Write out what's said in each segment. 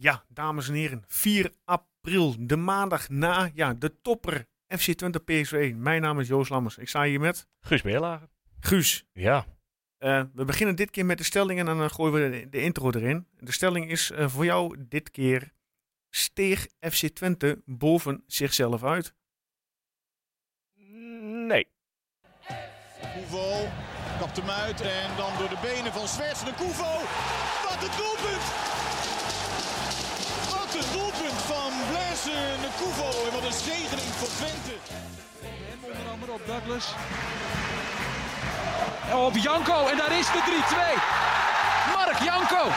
Ja, dames en heren, 4 april, de maandag na ja, de topper FC Twente PSV. Mijn naam is Joost Lammers. Ik sta hier met Guus Beerlager. Guus. Ja. Uh, we beginnen dit keer met de stelling en dan gooien we de, de intro erin. De stelling is uh, voor jou dit keer: steeg FC Twente boven zichzelf uit? Nee. Koevo kapt hem uit en dan door de benen van Zwerts de Koevo. Wat een doelpunt! Wat een doelpunt van Blaise de Koevo en wat een zegening voor Twente. En onder andere op Douglas. Op Janko en daar is de 3-2. Mark Janko.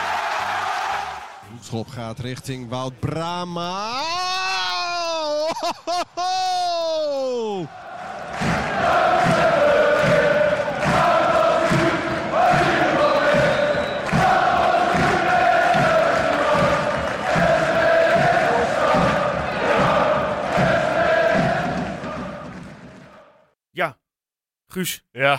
Hoekschop gaat richting Wout Brama. Oh, ho, ho, Ja, Guus, Ja.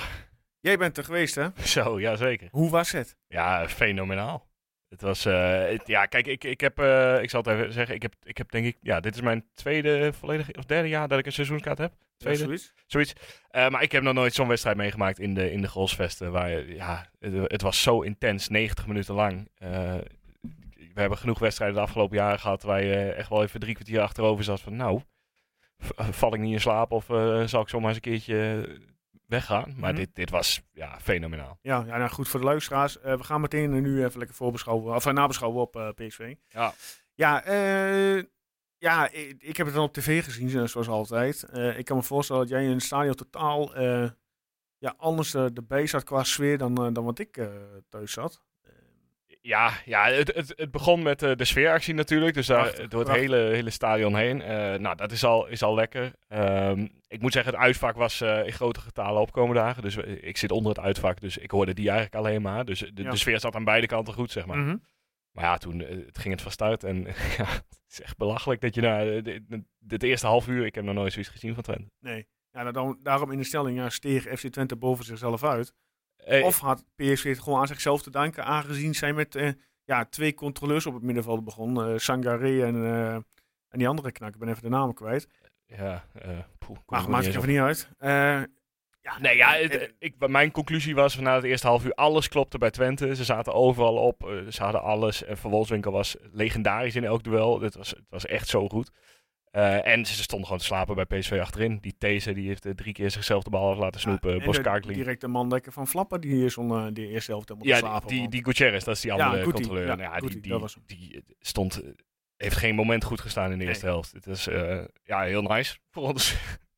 jij bent er geweest hè? Zo, ja zeker. Hoe was het? Ja, fenomenaal. Het was, eh, het- ja, kijk, ik, ik heb, eh, ik zal het even zeggen, ik heb, ik heb denk ik, ja, dit is mijn tweede volledige, of derde jaar dat ik een seizoenskaart heb. Tweede, Ja, zoiets? zoiets. Eh, maar ik heb nog nooit zo'n wedstrijd meegemaakt in de, in de Grolsvesten, waar, je- ja, het, het was zo intens, 90 minuten lang. Eh, we hebben genoeg wedstrijden de afgelopen jaren gehad waar je echt wel even drie kwartier achterover zat van, nou, v- val ik niet in slaap of eh, zal ik zomaar eens een keertje weggaan? Maar Mhm. dit, dit was, ja, fenomenaal. Ja, ja nou goed voor de luisteraars. Eh, we gaan meteen eh, nu even lekker voorbeschouwen, of eh, nabeschouwen op PSV. Ja. Ja, ja ik, ik heb het dan op tv gezien, zoals altijd. Ik kan me voorstellen dat jij in het stadion totaal ja, anders eh, erbij zat qua sfeer dan, dan wat ik thuis zat. Ja, ja het, het, het begon met eh, de sfeeractie natuurlijk. Dus daar, Prachtig, door het prachtig. hele, hele stadion heen. Eh, nou, dat is al, is al lekker. Ehm, ik moet zeggen, het uitvak was eh, in grote getalen opkomende dagen. Dus ik zit onder het uitvak, dus ik hoorde die eigenlijk alleen maar. Dus de, Ja. de sfeer zat aan beide kanten goed, zeg maar. Mhm. Maar ja, toen het ging het van start. En ja, het is echt belachelijk dat je na de eerste half uur... Ik heb nog nooit zoiets gezien van Twente. Nee. Ja, nou, dan, daarom in de stelling ja, steeg FC Twente boven zichzelf uit. Of had PSV het gewoon aan zichzelf te danken, aangezien zij met eh, ja, twee controleurs op het middenveld begon. eh Sangaré en, eh, en die andere knak, ik ben even de namen kwijt. ja, poeh, Maar er maakt het op. niet uit. Ja, Nee, ja, het- ik, mijn conclusie was na het eerste half uur, alles klopte bij Twente. Ze zaten overal op, ze hadden alles. En Van Wolfswinkel was legendarisch in elk duel. Het was, het was echt zo goed. Eh, en ze stonden gewoon te slapen bij PSV achterin. Die These die heeft eh, drie keer zichzelf de bal laten snoepen. en Ja, de Boskakli. directe mandekker van Flappen, die hier zo'n eh, die eerste helft helemaal te Ja, slapen. die, want- die Gutierrez, dat is die Ja, andere Guti, controleur. ja, Nou ja, Guti, die, die, dat was hem. die stond, heeft geen moment goed gestaan in de Nee. eerste helft. Het is ja, heel nice voor ons.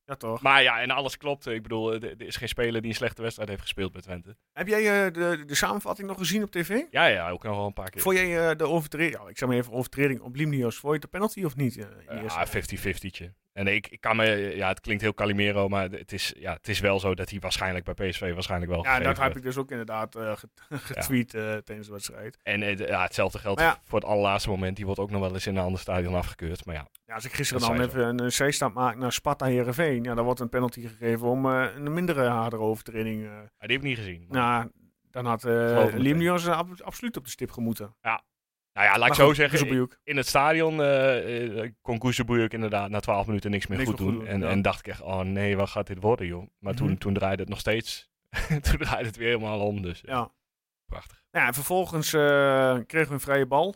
Ja, toch. maar ja, en alles klopt. Ik bedoel, eh, er is geen speler die een slechte wedstrijd heeft gespeeld bij Twente. Heb jij eh, de, de samenvatting nog gezien op tv? Ja, ja, ook nog wel een paar keer. Vond jij eh, de overtreding, ja, ik zeg maar even overtreding op Limnios, vond je een penalty of niet? de eerste Ja, helft? 50-50'tje. En ik, ik kan me, ja, het klinkt heel Calimero, maar het is, ja, het is wel zo dat hij waarschijnlijk bij PSV waarschijnlijk wel Ja, dat heb ik dus ook inderdaad eh, get- getweet eh, tijdens de wedstrijd. En eh, ja, hetzelfde geldt ja. voor het allerlaatste moment. Die wordt ook nog wel eens in een ander stadion afgekeurd. Maar ja, Ja, als ik gisteren dan even een, een zijstap maak naar Sparta Herenveen, ja, dan wordt een penalty gegeven om een mindere hardere overtreding. die heb ik niet gezien. Maar- nou, dan had uh, Limnios ab- absoluut op de stip gemoeten. Nou ja, laat ik zo goed, zeggen. Kuzelbujuk. In, het stadion eh eh, kon Kuzebujuk inderdaad na 12 minuten niks meer Niks goed doen. en, ja. en dacht ik echt, oh nee, wat gaat dit worden joh. Maar Mhm. toen, toen draaide het nog steeds. toen draaide het weer helemaal om. Dus ja, Ja. prachtig. Ja, en vervolgens eh, kregen we een vrije bal.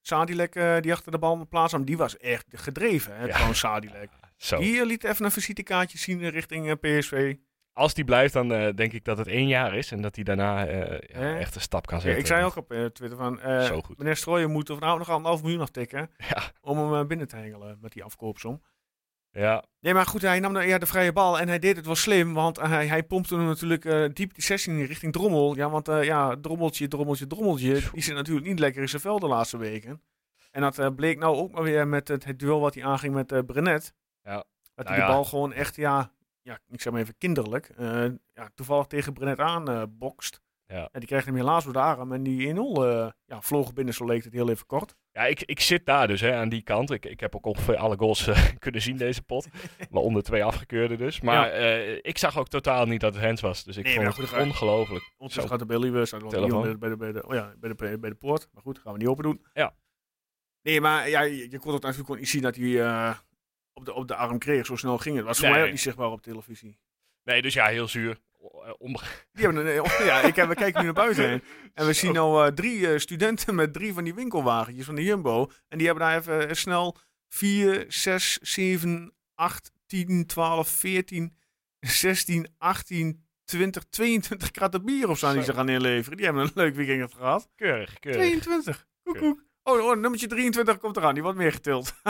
Sadilek eh, die achter de bal plaats nam, die was echt gedreven. Hè, Ja. trouwens Sadilek. Zo. Die eh, liet even een visitekaartje zien richting eh, PSV. Als die blijft, dan eh, denk ik dat het één jaar is. En dat hij daarna eh, ja, echt een stap kan Ja, zetten. ik zei ook op eh, Twitter van, Zo goed. meneer Strooijen moet er nou nog anderhalf miljoen aftikken Ja, om hem binnen te hengelen met die afkoopsom. ja. Nee, maar goed, hij nam de, ja, de vrije bal en hij deed het wel slim, want hij, hij pompte hem natuurlijk diep die 16 in richting Drommel. Ja, want ja, Drommeltje, Drommeltje, Drommeltje, die zit natuurlijk niet lekker in zijn vel de laatste weken. En dat bleek nou ook maar weer met het, het duel wat hij aanging met Brenet. Ja. Dat Nou hij ja. de bal gewoon echt, ja, ja, ik zeg maar even kinderlijk, eh, ja, toevallig tegen Brenet aan eh, bokst. Ja. En die kreeg hem helaas door de arm en die 1-0 eh, ja, vloog binnen, zo leek het heel even kort. ja ik, ik zit daar dus hè, aan die kant. Ik, ik heb ook ongeveer alle goals kunnen zien deze pot. Waaronder twee afgekeurde dus. Maar ik zag ook totaal niet dat het Hens was. Dus ik Nee, vond maar het ongelooflijk. Ondertussen gaat de Billy staat Telefoon. bij de, bij, de, oh ja, bij, de, bij, de, poort. Maar goed, gaan we niet open doen. Ja. Nee, maar ja, je, je kon het natuurlijk gewoon niet zien dat hij op, de, op de arm kreeg. Zo snel ging het. was voor Nee. mij ook niet zichtbaar op televisie. Nee, dus ja, heel zuur. Onbe- Die hebben een, eh, ja, ik heb, we kijken nu naar buiten. heen. En we zien nou eh, drie eh, studenten met drie van die winkelwagentjes van de Jumbo. En die hebben daar even eh, snel 4, 6, 7, 8, 10, 12, 14, 16, 18, 20, 22 kratten bier of zo die ze gaan inleveren. Die hebben een leuk weekend gehad. Keurig, keurig. 22. Koek, koek. Oh, oh, nummertje 23 komt eraan. Die wordt meer getild.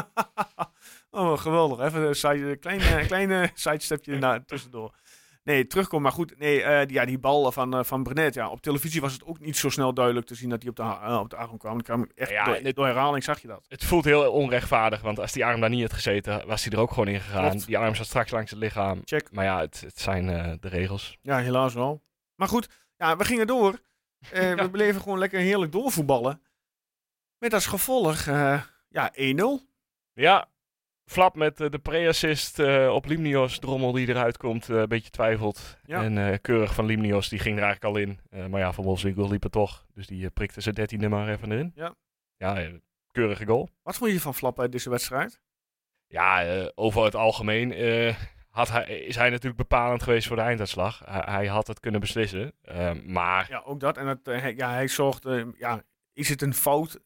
oh, geweldig. Even een side, kleine, kleine sidestepje naar tussendoor. Nee, terugkomen. Maar goed, nee, eh, die, ja, die bal van, eh, van Brenet. Ja, op televisie was het ook niet zo snel duidelijk te zien dat hij op de, eh, op de arm kwam. Kwam echt Ja, door, het- door herhaling zag je dat. Het voelt heel onrechtvaardig, want als die arm daar niet had gezeten, was hij er ook gewoon in gegaan. Klopt. Die arm zat straks langs het lichaam. Check. Maar ja, het, het zijn de regels. Ja, helaas wel. Maar goed, ja, we gingen door. We bleven gewoon lekker heerlijk doorvoetballen. Met als gevolg, ja, 1-0. Ja, Flap met eh, de pre-assist eh, op Limnios. Drommel die eruit komt, eh, een beetje twijfelt. Ja. En keurig van Limnios, die ging er eigenlijk al in. Maar ja, Van Wolfswinkel liep er toch. Dus die prikte zijn dertiende maar even erin. Ja. Ja, keurige goal. Wat vond je van Flap uit deze wedstrijd? Ja, over het algemeen had hij, is hij natuurlijk bepalend geweest voor de einduitslag. Hij, hij had het kunnen beslissen. Maar Ja, ook dat. En het, hij- ja, hij zorgt, eh, ja, is het een fout?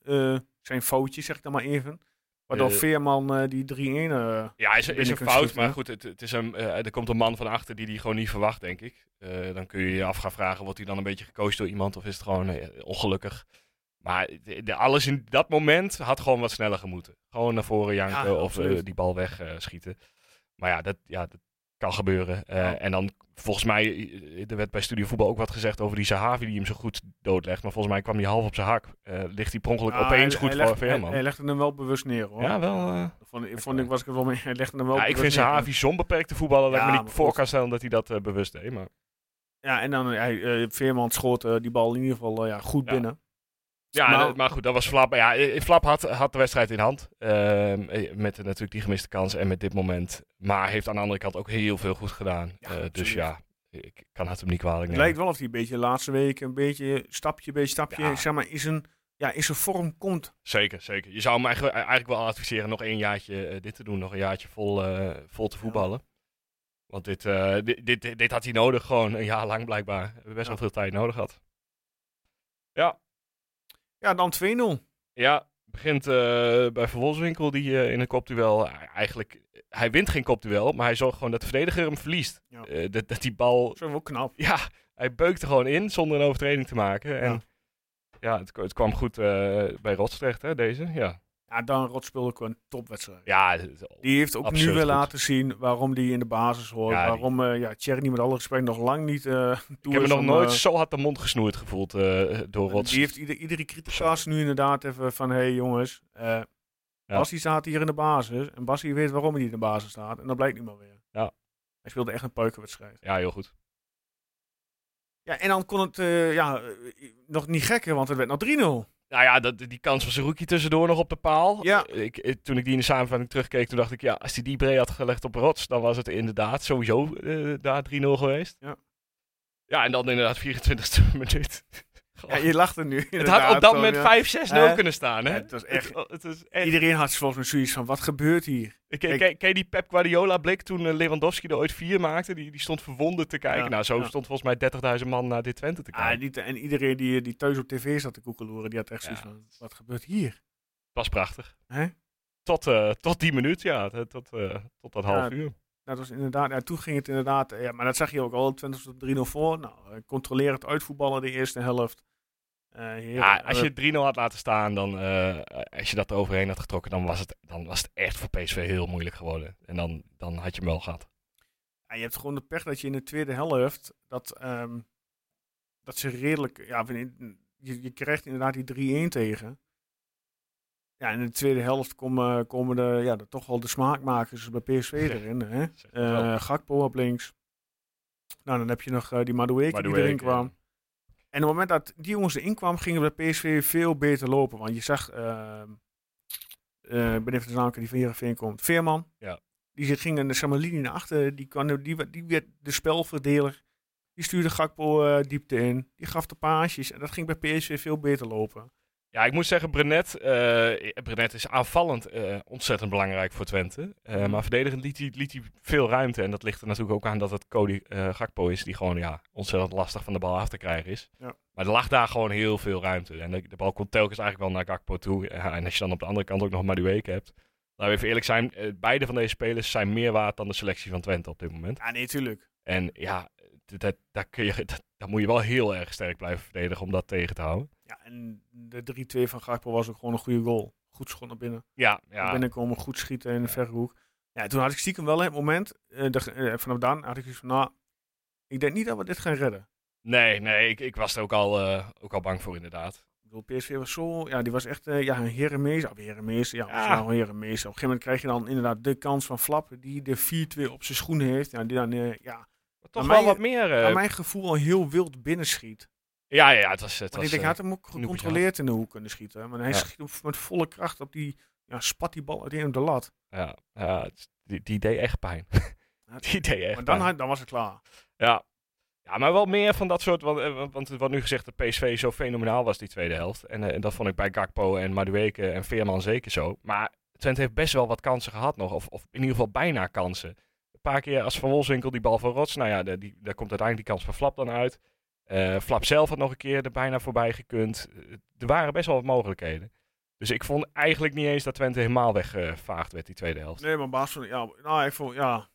zijn foutje, zeg ik dan maar even. Waardoor Eh, Veerman eh, die 3-1... eh, Ja, is, is een fout, schieten, maar goed, het, het is een, er komt een man van achter die die gewoon niet verwacht, denk ik. Eh, dan kun je je af gaan vragen, wordt hij dan een beetje gecoacht door iemand of is het gewoon ongelukkig? Maar de, de- alles in dat moment had gewoon wat sneller gemoeten. Gewoon naar voren janken Ja, of die bal wegschieten. maar ja dat, ja, dat kan gebeuren. Eh, Ja. En dan, volgens mij, eh, er werd bij Studio Voetbal ook wat gezegd over die Sahavi die hem zo goed doodlegt. Maar volgens mij kwam hij half op zijn hak. Eh, ligt hij per ongeluk ja, opeens hij- goed hij voor legt- hij, Veerman. hij legde hem wel bewust neer, hoor. Ja, wel... Dat Vond, ik vond ik, was ik er wel mee. Hij legde hem wel ja, ik vind. Sahavi zo'n beperkte voetballer dat ik me niet voor kan stellen dat hij dat bewust deed. Maar... Ja, en dan hij, Veerman schoot die bal in ieder geval ja, goed binnen. Ja, Maar- goed, dat was Flap. Ja, eh, Flap had, had de wedstrijd in hand. Ehm, eh, met eh, natuurlijk die gemiste kans en met dit moment. Maar heeft aan de andere kant ook heel veel goed gedaan. Ja, Eh, dus ja, ik kan het hem niet kwalijk Het nemen. lijkt wel of hij een beetje de laatste week een beetje stapje bij stapje, Ja. zeg maar, in zijn, ja, in zijn vorm komt. Zeker, zeker. Je zou hem eigenlijk, eigenlijk wel adviseren nog één jaartje eh, dit te doen. Nog een jaartje vol, eh, vol te voetballen. Want dit, eh, dit, dit, dit had hij nodig, gewoon een jaar lang blijkbaar. We hebben best wel veel tijd nodig gehad. Ja, Ja, dan 2-0. Ja, begint eh, bij Van Wolfswinkel die eh, in een kopduel eigenlijk... Hij wint geen kopduel, maar hij zorgt gewoon dat de verdediger hem verliest. Ja. Eh, dat, dat die bal... Zo wel knap. Ja, hij beukt er gewoon in zonder een overtreding te maken. En Ja. ja, het, het kwam goed bij Rots terecht, hè, deze. Ja, Ja, dan Rot speelde ook een topwedstrijd. ja Die heeft ook nu weer goed. laten zien waarom die in de basis hoort. Ja, die- waarom eh ja, Thierry met alle respect nog lang niet eh toe ik heb me nog om, nooit eh, zo hard de mond gesnoerd gevoeld door Rots. Die heeft ieder, iedere critica's nu inderdaad even van... Hé hey, jongens, Ja. Bassie staat hier in de basis. En Bassie weet waarom hij in de basis staat. En dat blijkt nu maar weer. Ja. Hij speelde echt een puikenwedstrijd. Ja, heel goed. Ja, en dan kon het ja, nog niet gekker, want het werd nog 3-0. Nou ja, dat, die kans van Zerouki tussendoor nog op de paal. Ja. Ik, toen ik die in de samenvatting terugkeek, toen dacht ik, ja, als hij die breed had gelegd op Rots, dan was het inderdaad sowieso eh, daar 3-0 geweest. Ja. Ja, en dan inderdaad 24e minuut. Ja, je lacht er nu. het had op dat moment ja. 5-6-0 Hè? kunnen staan, hè? Ja, het was echt- Het, echt Iedereen had volgens mij zoiets van, wat gebeurt hier? Ken, Kijk- ken, die Pep Guardiola blik toen eh, Lewandowski er ooit vier maakte? Die, die stond verwonderd te kijken. Ja, nou, zo ja. stond volgens mij 30.000 man naar dit Twente te Ah, kijken. niet, en iedereen die, die thuis op tv zat te koekeloeren, die had echt zoiets van, wat gebeurt hier? was prachtig. Hè? Tot, eh, tot die minuut, ja. Tot, eh, tot dat half uur. Dat was inderdaad, ja, toen ging het inderdaad, ja, maar dat zag je ook al, 20 stond 3-0 voor. Nou, controleer het uitvoetballen de eerste helft. Eh, Ja, als je eh, het 3-0 had laten staan, dan, eh, als je dat er overheen had getrokken, dan was, het, dan was het echt voor PSV heel moeilijk geworden. En dan, dan had je hem wel gehad. ja, je hebt gewoon de pech dat je in de tweede helft, dat, ehm, dat ze redelijk, ja, je, je krijgt inderdaad die 3-1 tegen. Ja, in de tweede helft komen, komen de, ja, de, toch wel de smaakmakers bij PSV erin. Hè? Eh Gakpo op links. Nou, dan heb je nog die Madueke die erin kwam. En op het moment dat die jongens erin kwamen, gingen bij PSV veel beter lopen. Want je zag, ehm, eh, ik ben even de naam die van Heerenveen komt, Veerman. Ja. Die ging in de zeg maar, linie naar achter, die, kwam, die, werd- die werd de spelverdeler. Die stuurde Gakpo eh, diepte in, die gaf de paasjes. En dat ging bij PSV veel beter lopen. Ja, ik moet zeggen, Brenet, Brenet is aanvallend eh, ontzettend belangrijk voor Twente. Eh, Mhm. Maar verdedigend liet hij, liet hij veel ruimte. En dat ligt er natuurlijk ook aan dat het Cody Gakpo is, die gewoon ja, ontzettend lastig van de bal af te krijgen is. Ja. Maar er lag daar gewoon heel veel ruimte. En de, de bal komt telkens eigenlijk wel naar Gakpo toe. En als je dan op de andere kant ook nog Madueke hebt. Laten we even eerlijk zijn, beide van deze spelers zijn meer waard dan de selectie van Twente op dit moment. Ja, nee, tuurlijk. En ja, dat, dat, daar, kun je, dat, moet je wel heel erg sterk blijven verdedigen om dat tegen te houden. Ja, en de 3-2 van Gakpo was ook gewoon een goede goal. Goed schot naar binnen. Ja, Naar ja. binnen komen, goed schieten in de verre hoek. Ja, toen had ik stiekem wel het moment, eh, de, eh, vanaf dan had ik zoiets van, nou, ik denk niet dat we dit gaan redden. Nee, nee, ik, ik was er ook al, eh, ook al bang voor inderdaad. Ik bedoel, PSV was zo, ja, die was echt ja, een herenmeester. Of herenmeester, ja, Ja. ja. wel een herenmeester. Op een gegeven moment krijg je dan inderdaad de kans van Flap, die de 4-2 op zijn schoenen heeft. Ja, die dan, ja, Maar toch Aan wel wat meer. naar mijn gevoel al heel wild binnenschiet. Ja, ja, het was... Het was ik denk, eh, hij had hem ook gecontroleerd in de hoek kunnen schieten. Maar hij Ja. schiet met volle kracht op die, ja, spat die bal op de lat. ja, ja, die, die deed echt pijn. die deed echt Maar dan, pijn. dan was het klaar. Ja. ja, maar wel meer van dat soort... Want, eh, want, wordt nu gezegd dat PSV zo fenomenaal was die tweede helft. En eh, dat vond ik bij Gakpo en Madueke en Veerman zeker zo. Maar Twente heeft best wel wat kansen gehad nog. Of, of in ieder geval bijna kansen. Een paar keer als Van Wolfswinkel die bal van Rots... Nou ja, de- die, daar komt uiteindelijk die kans van Flap dan uit. Eh, Flap zelf had nog een keer er bijna voorbij gekund. Eh, er waren best wel wat mogelijkheden. Dus ik vond eigenlijk niet eens dat Twente helemaal weggevaagd werd die tweede helft. Nee, maar baas van, ja, nou, ik vond, ja,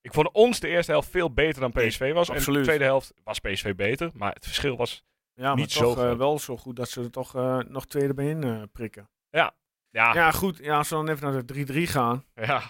Ik vond ons de eerste helft veel beter dan PSV was. En de absoluut. tweede helft was PSV beter. Maar het verschil was... ja maar Niet zo toch eh, groot. wel zo goed dat ze er toch nog tweede eh, prikken. Ja, ja, Ja, goed. Ja, als we dan even naar de 3-3 gaan. Ja,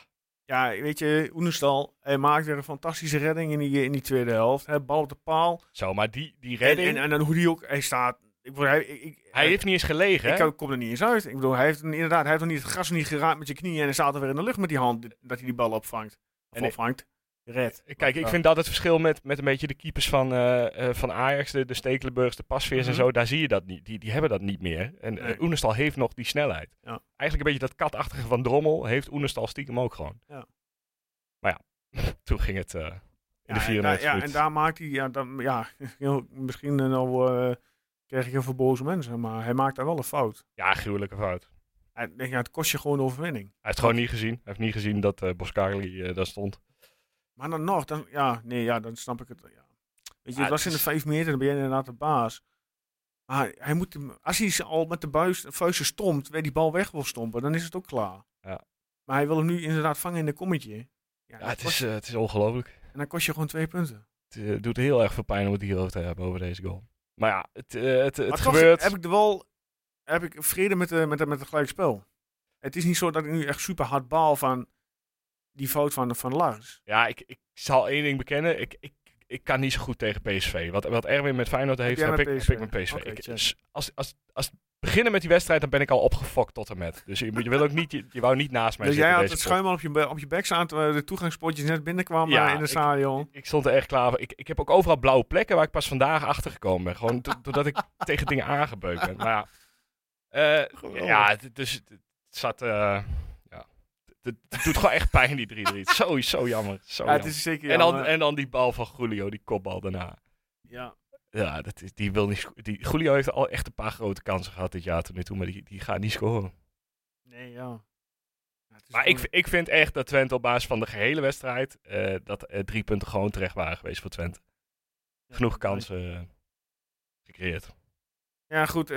weet je, Oenestal, hij maakt weer een fantastische redding in die, in die tweede helft. Hè, bal op de paal. Zo, maar die, die En, redding... en, en dan hoe die ook, hij staat. Ik, hij, ik, hij heeft niet eens gelegen, ik hè? kom er niet eens uit. Ik bedoel, hij heeft inderdaad, hij heeft nog niet het gras niet geraakt met je knieën en hij staat er weer in de lucht met die hand dat hij die bal opvangt. Of En opvangt. Red. Kijk, ik vind dat het verschil met, met een beetje de keepers van, eh, eh, van Ajax, de, de Stekelenburgs, de Pasveers Mhm. en zo, daar zie je dat niet. Die, die hebben dat niet meer. En eh, Nee. Oenestal heeft nog die snelheid. Ja. Eigenlijk een beetje dat katachtige van Drommel heeft Oenestal stiekem ook gewoon. Ja. Maar ja, toen ging het eh, in de Ja, en 94 daar, ja, en daar maakt hij, ja, dan, ja misschien eh, nou eh, krijg ik heel veel boze mensen, maar hij maakt daar wel een fout. Ja, gruwelijke fout. Ja, het kost je gewoon de overwinning. Hij heeft gewoon niet gezien. Hij heeft niet gezien dat eh Boscarli eh, daar stond. Maar dan nog, dan, ja, nee, ja, dan snap ik het. Ja. Weet je, het was in de vijf meter, dan ben je inderdaad de baas. Maar hij moet, hem- als hij ze al met de buis, vuisten stompt, weer die bal weg wil stompen, dan is het ook klaar. Ja. Maar hij wil hem nu inderdaad vangen in de kommetje. Ja, Ja, dat het kost- is, eh, het is ongelooflijk. en dan kost je gewoon twee punten. Het eh, doet heel erg veel pijn om het hierover te hebben, over deze goal. Maar ja, het, eh, het, het maar toch gebeurt. heb ik er wel heb ik vrede met, de, met, de, met het gelijkspel. Het is niet zo dat ik nu echt super hard baal van die fout van, van Lars. Ja, ik, ik zal één ding bekennen. Ik, ik, ik kan niet zo goed tegen PSV. Wat, wat Erwin met Feyenoord heeft, heb, ik, heb ik met PSV. Ik- als, als, als beginnen met die wedstrijd, dan ben ik al opgefokt tot en met. Dus je, je wil ook niet, je, je wou niet naast mij Dus zitten. jij had het schuim al op je, op je bek staan terwijl de toegangspotjes net binnenkwamen Ja, eh, in ik- stadion. Ik stond er echt klaar voor. Ik, ik heb ook overal blauwe plekken waar ik pas vandaag achter gekomen ben. Gewoon do- doordat ik tegen dingen aangebeukt ben. Maar ja, Geweldig. ja dus, het, zat... eh, het, het doet gewoon echt pijn, die 3-3. Zo, zo jammer. Zo Ja, het jammer. is zeker en, dan, en dan die bal van Julio, die kopbal daarna. ja. Ja, dat is, die wil niet... Die, Julio heeft al echt een paar grote kansen gehad dit jaar tot nu toe, maar die, die gaat niet scoren. Nee, ja. Het Maar ik, gewoon- ik vind echt dat Twente op basis van de gehele wedstrijd, eh, dat drie punten gewoon terecht waren geweest voor Twente. Genoeg kansen eh, gecreëerd. Ja, goed. eh,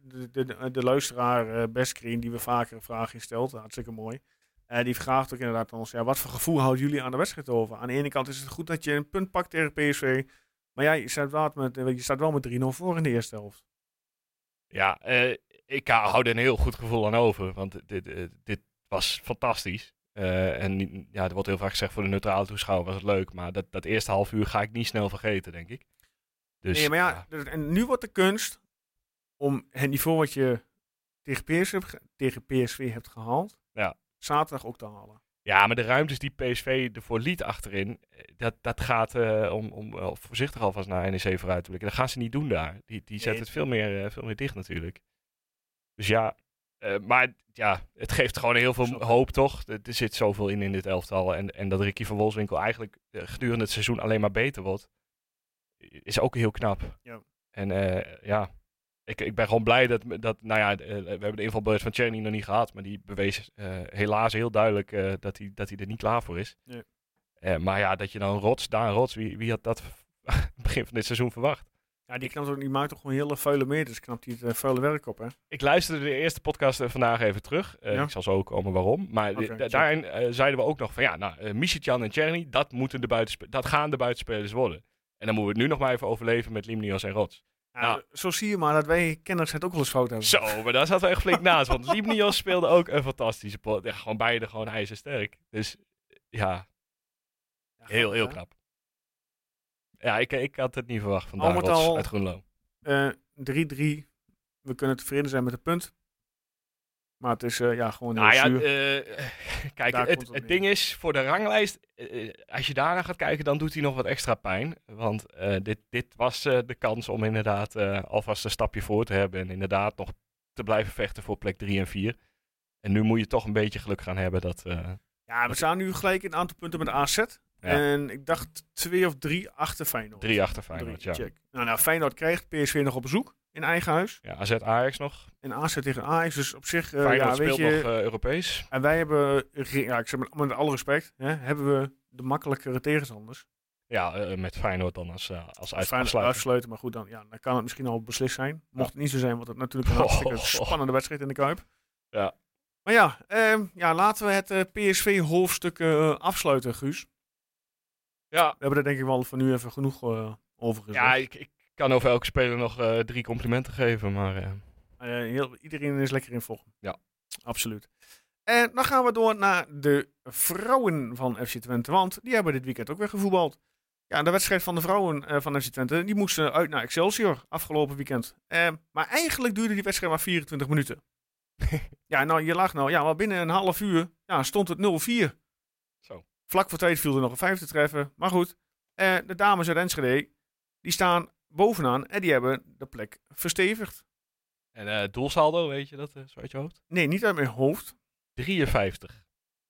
de, de, de, luisteraar uh, Beskrien, die we vaker een vraag stelt, hartstikke mooi. Eh, die vraagt ook inderdaad aan ons, ja, wat voor gevoel houden jullie aan de wedstrijd over? Aan de ene kant is het goed dat je een punt pakt tegen PSV, maar ja, je staat wel met, eh, je staat wel met 3-0 voor in de eerste helft. Ja, eh, ik hou er een heel goed gevoel aan over, want dit, dit, dit was fantastisch. En ja, er wordt heel vaak gezegd voor de neutrale toeschouwer was het leuk, maar dat, dat eerste half uur ga ik niet snel vergeten, denk ik. Dus, nee, maar ja, d- en nu wordt de kunst om het niveau wat je tegen PSV, tegen PSV hebt gehaald, Ja. Zaterdag ook te halen. Ja, maar de ruimtes die PSV ervoor liet achterin, eh, dat, dat gaat eh, om, om voorzichtig alvast naar NEC vooruit te blikken. Dat gaan ze niet doen daar. Die, die zetten Nee. het veel meer, eh, veel meer dicht natuurlijk. Dus ja, maar ja, het geeft gewoon heel veel hoop toch. Er, er zit zoveel in in dit elftal. En, en dat Ricky van Wolfswinkel eigenlijk gedurende het seizoen alleen maar beter wordt, is ook heel knap. Ja. En ja, ik, ik ben gewoon blij dat, dat nou ja, eh, we hebben de invalbeurt van Cherny nog niet gehad. Maar die bewees eh, helaas heel duidelijk eh, dat hij dat hij er niet klaar voor is. Nee. Maar ja, dat je dan rots, Daan Rots, wie, wie had dat begin van dit seizoen verwacht? Ja, die, knapt ook, die maakt toch gewoon hele vuile meters. Knapt hij het vuile werk op, hè? Ik luisterde de eerste podcast vandaag even terug. Ja? Ik zal zo ook komen waarom. Maar daarin zeiden we ook nog van ja, nou, Michitjan en Cherny, dat, moeten de dat gaan de buitenspelers worden. En dan moeten we het nu nog maar even overleven met Limnios en Rots. Nou. Zo zie je maar dat wij kenners het ook wel eens fout hebben. Zo, maar daar zaten we echt flink naast. Want Limnios speelde ook een fantastische pot. Ja, gewoon beide gewoon ijzersterk. Dus ja, heel, heel knap. Ja, ik, ik had het niet verwacht van Al al- uit Groenlo. Eh, 3-3. We kunnen tevreden zijn met het punt. Maar het is eh, ja, gewoon heel Nou ja, eh, kijk, Daar het, ding is, voor de ranglijst, eh, als je daarna gaat kijken, dan doet hij nog wat extra pijn. Want dit, dit was de kans om inderdaad alvast een stapje voor te hebben. En inderdaad nog te blijven vechten voor plek 3 en 4. En nu moet je toch een beetje geluk gaan hebben dat... ja, we staan nu gelijk in een aantal punten met AZ. Ja. En ik dacht twee of drie achter Feyenoord. drie achter Feyenoord, Drie, ja. check. Nou, nou, Feyenoord krijgt PSV nog op bezoek in eigen huis. ja. AZ Ajax nog. En AZ tegen Ajax. Dus op zich, eh, Feyenoord ja, weet je... nog eh, Europees. En wij hebben, re- ja, ik zeg maar, met alle respect, hè, hebben we de makkelijkere tegenstanders. Ja, eh, met Feyenoord dan als, eh, als Als uit- Feyenoord afsluiter. afsluiten, maar goed, dan, ja, dan kan het misschien al beslist zijn. Mocht het niet zo zijn, wordt het natuurlijk een hartstikke spannende wedstrijd in de Kuip. Ja. Maar ja, ehm, ja laten we het eh, PSV-hoofdstuk eh, afsluiten, Guus. Ja, We hebben er denk ik wel voor nu even genoeg eh, over gezegd. ja ik, ik kan over elke speler nog eh, drie complimenten geven, maar... eh, Eh, heel, iedereen is lekker in vorm. Ja. Absoluut. En dan gaan we door naar de vrouwen van FC Twente. Want die hebben dit weekend ook weer gevoetbald. Ja, de wedstrijd van de vrouwen van FC Twente, die moesten uit naar Excelsior afgelopen weekend. Maar eigenlijk duurde die wedstrijd maar 24 minuten. ja, nou, je lag nou. Ja, maar binnen een half uur ja, stond het 0-4. Zo. Vlak voor tijd viel er nog een vijf te treffen. Maar goed, eh, de dames uit Enschede, die staan bovenaan en die hebben de plek verstevigd. En eh doelsaldo, weet je dat, zo uit je hoofd? Nee, niet uit mijn hoofd. 53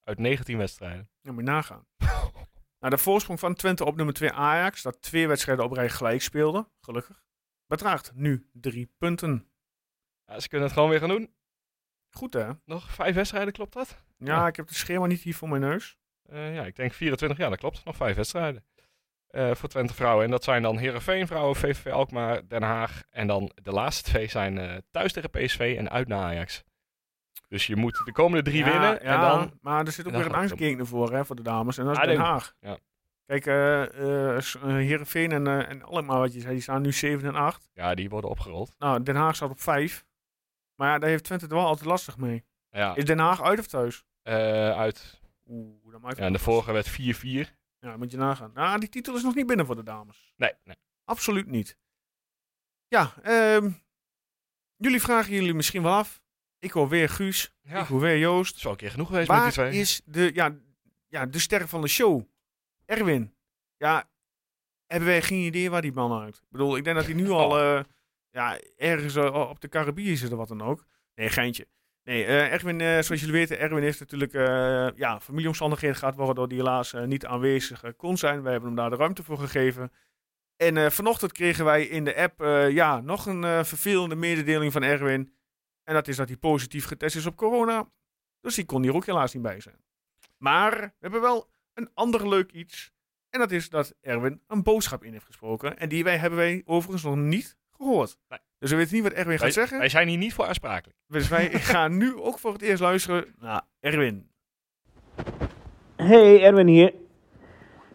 uit 19 wedstrijden. Ja, moet je nagaan. nou, de voorsprong van Twente op nummer 2 Ajax, dat twee wedstrijden op rij gelijk speelde, gelukkig, bedraagt nu drie punten. Ja, ze kunnen het gewoon weer gaan doen. Goed hè? Nog vijf wedstrijden, klopt dat? Ja, Ja. ik heb het schema niet hier voor mijn neus. Eh, ja, ik denk 24, ja dat klopt. Nog vijf wedstrijden. Eh, voor Twente vrouwen. En dat zijn dan Herenveen vrouwen, VVV Alkmaar, Den Haag. En dan de laatste twee zijn eh, thuis tegen PSV en uit naar Ajax. Dus je moet de komende drie Ja, winnen. ja, en dan, maar er zit ook weer een angstgegner voor hè, voor de dames. En dat is Ah, Den Haag. ja. Kijk, eh eh, Heerenveen en, en Alkmaar, wat je zei, die staan nu 7 en 8. ja, die worden opgerold. Nou, Den Haag staat op 5. Maar ja, daar heeft Twente het wel altijd lastig mee. Ja, Is Den Haag uit of thuis? uit. Oeh, dat maakt Ja, en de vorige werd 4-4. Ja, moet je nagaan. Nou, die titel is nog niet binnen voor de dames. Nee, nee. Absoluut niet. Ja, ehm, jullie vragen jullie misschien wel af. Ik hoor weer Guus. Ja, Ik hoor weer Joost. is wel een keer genoeg geweest met die Waar twee. is de, ja, ja, de ster van de show? Erwin. Ja, hebben wij geen idee waar die man uit? Ik bedoel, ik denk dat hij nu al Oh. eh, ja, ergens eh, op de Caribië zit of wat dan ook. Nee, geintje. Nee, eh, Erwin, eh, zoals jullie weten, Erwin heeft natuurlijk eh, ja, familieomstandigheden gehad waardoor hij helaas niet aanwezig kon zijn. Wij hebben hem daar de ruimte voor gegeven. En vanochtend kregen wij in de app ja, nog een vervelende mededeling van Erwin. En dat is dat hij positief getest is op corona. Dus die kon hier ook helaas niet bij zijn. Maar we hebben wel een ander leuk iets. En dat is dat Erwin een boodschap in heeft gesproken. En die wij, hebben wij overigens nog niet gehoord. Nee. Dus we weten niet wat Erwin gaat Wij, zeggen. wij zijn hier niet voor aansprakelijk. Dus wij gaan nu ook voor het eerst luisteren naar Erwin. Hey, Erwin hier.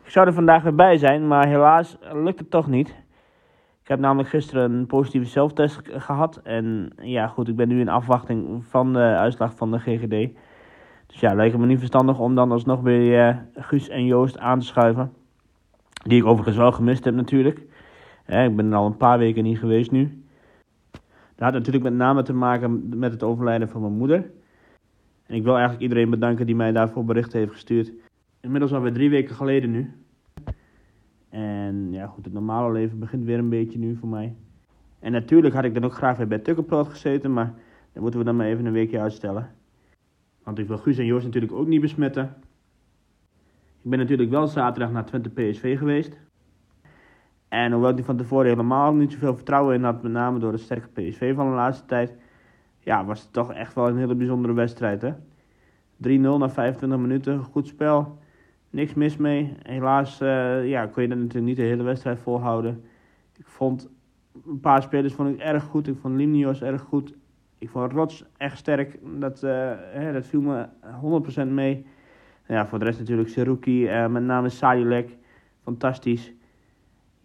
Ik zou er vandaag weer bij zijn, maar helaas lukt het toch niet. Ik heb namelijk gisteren een positieve zelftest ge- gehad. En ja, goed, ik ben nu in afwachting van de uitslag van de GGD. Dus ja, lijkt het me niet verstandig om dan alsnog weer eh, Guus en Joost aan te schuiven. Die ik overigens wel gemist heb natuurlijk. Ik ben al een paar weken niet geweest nu. Dat had natuurlijk met name te maken met het overlijden van mijn moeder. En ik wil eigenlijk iedereen bedanken die mij daarvoor berichten heeft gestuurd. Inmiddels alweer drie weken geleden nu. En ja, goed, het normale leven begint weer een beetje nu voor mij. En natuurlijk had ik dan ook graag weer bij Tukkenproot gezeten, maar dat moeten we dan maar even een weekje uitstellen. Want ik wil Guus en Joost natuurlijk ook niet besmetten. Ik ben natuurlijk wel zaterdag naar Twente PSV geweest. En hoewel ik die van tevoren helemaal niet zoveel vertrouwen in had, met name door het sterke PSV van de laatste tijd, ja, was het toch echt wel een hele bijzondere wedstrijd. hè. 3-0 na 25 minuten, goed spel, niks mis mee. Helaas eh, ja, kon je dat natuurlijk niet de hele wedstrijd volhouden. Ik vond een paar spelers vond ik erg goed. Ik vond Limnios erg goed. Ik vond Rots echt sterk. Dat, eh, hè, dat viel me 100% mee. Ja, voor de rest natuurlijk Seruki, eh, met name Sajulek. Fantastisch.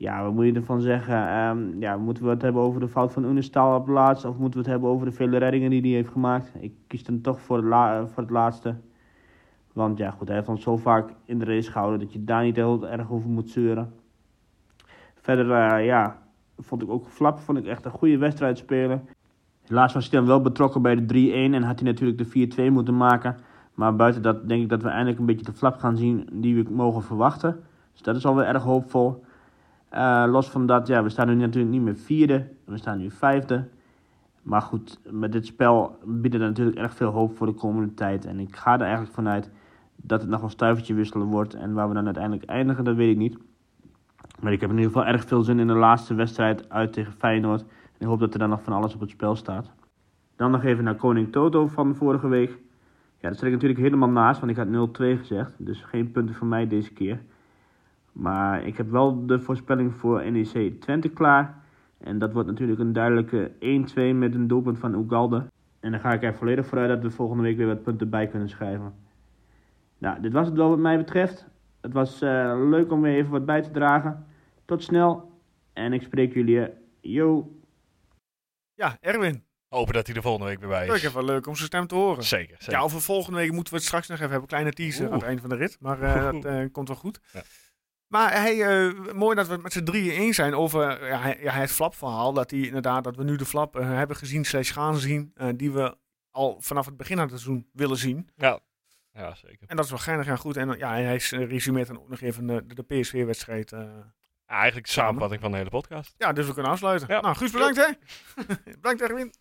Ja, wat moet je ervan zeggen? Ehm, ja, moeten we het hebben over de fout van Unestal op laatst? Of moeten we het hebben over de vele reddingen die hij heeft gemaakt? Ik kies dan toch voor het, la- voor het laatste. Want ja, goed, hij heeft ons zo vaak in de race gehouden dat je daar niet heel erg over moet zeuren. Verder, eh, ja, vond ik ook Flap vond ik echt een goede wedstrijd spelen. Helaas was hij dan wel betrokken bij de 3-1 en had hij natuurlijk de 4-2 moeten maken. Maar buiten dat denk ik dat we eindelijk een beetje de flap gaan zien die we mogen verwachten. Dus dat is alweer erg hoopvol. Eh, los van dat, ja, we staan nu natuurlijk niet meer vierde. We staan nu vijfde. Maar goed, met dit spel biedt het natuurlijk erg veel hoop voor de komende tijd. En ik ga er eigenlijk vanuit dat het nog een stuivertje wisselen wordt. En waar we dan uiteindelijk eindigen, dat weet ik niet. Maar ik heb in ieder geval erg veel zin in de laatste wedstrijd uit tegen Feyenoord. En ik hoop dat er dan nog van alles op het spel staat. Dan nog even naar Koning Toto van vorige week. Ja, daar zit ik natuurlijk helemaal naast, want ik had 0-2 gezegd. Dus geen punten voor mij deze keer. Maar ik heb wel de voorspelling voor NEC Twente klaar. En dat wordt natuurlijk een duidelijke 1-2 met een doelpunt van Ugalde. En dan ga ik er volledig vooruit dat we volgende week weer wat punten bij kunnen schrijven. Nou, dit was het wel wat mij betreft. Het was eh, leuk om weer even wat bij te dragen. Tot snel. En ik spreek jullie. eh, Yo. Ja, Erwin. Hopen dat hij de volgende week weer bij Leuk, is. even leuk om zijn stem te horen. Zeker, zeker. Ja, over volgende week moeten we het straks nog even hebben. Een kleine teaser aan het Oeh. eind van de rit. Maar eh, dat eh, komt wel goed. Ja. Maar hey, eh, mooi dat we het met z'n drieën eens zijn over ja, hij- ja, het flapverhaal. Dat, die, inderdaad, dat we nu de flap eh, hebben gezien, slash gaan zien. eh, die we al vanaf het begin van het seizoen willen zien. Ja. ja, zeker. En dat is wel geinig en goed. En ja, hij is, resumeert dan ook nog even de, de, PSV-wedstrijd. Ja, eigenlijk de samenvatting van de hele podcast. ja, dus we kunnen afsluiten. Ja. Nou, Guus, bedankt hè. bedankt Erwin.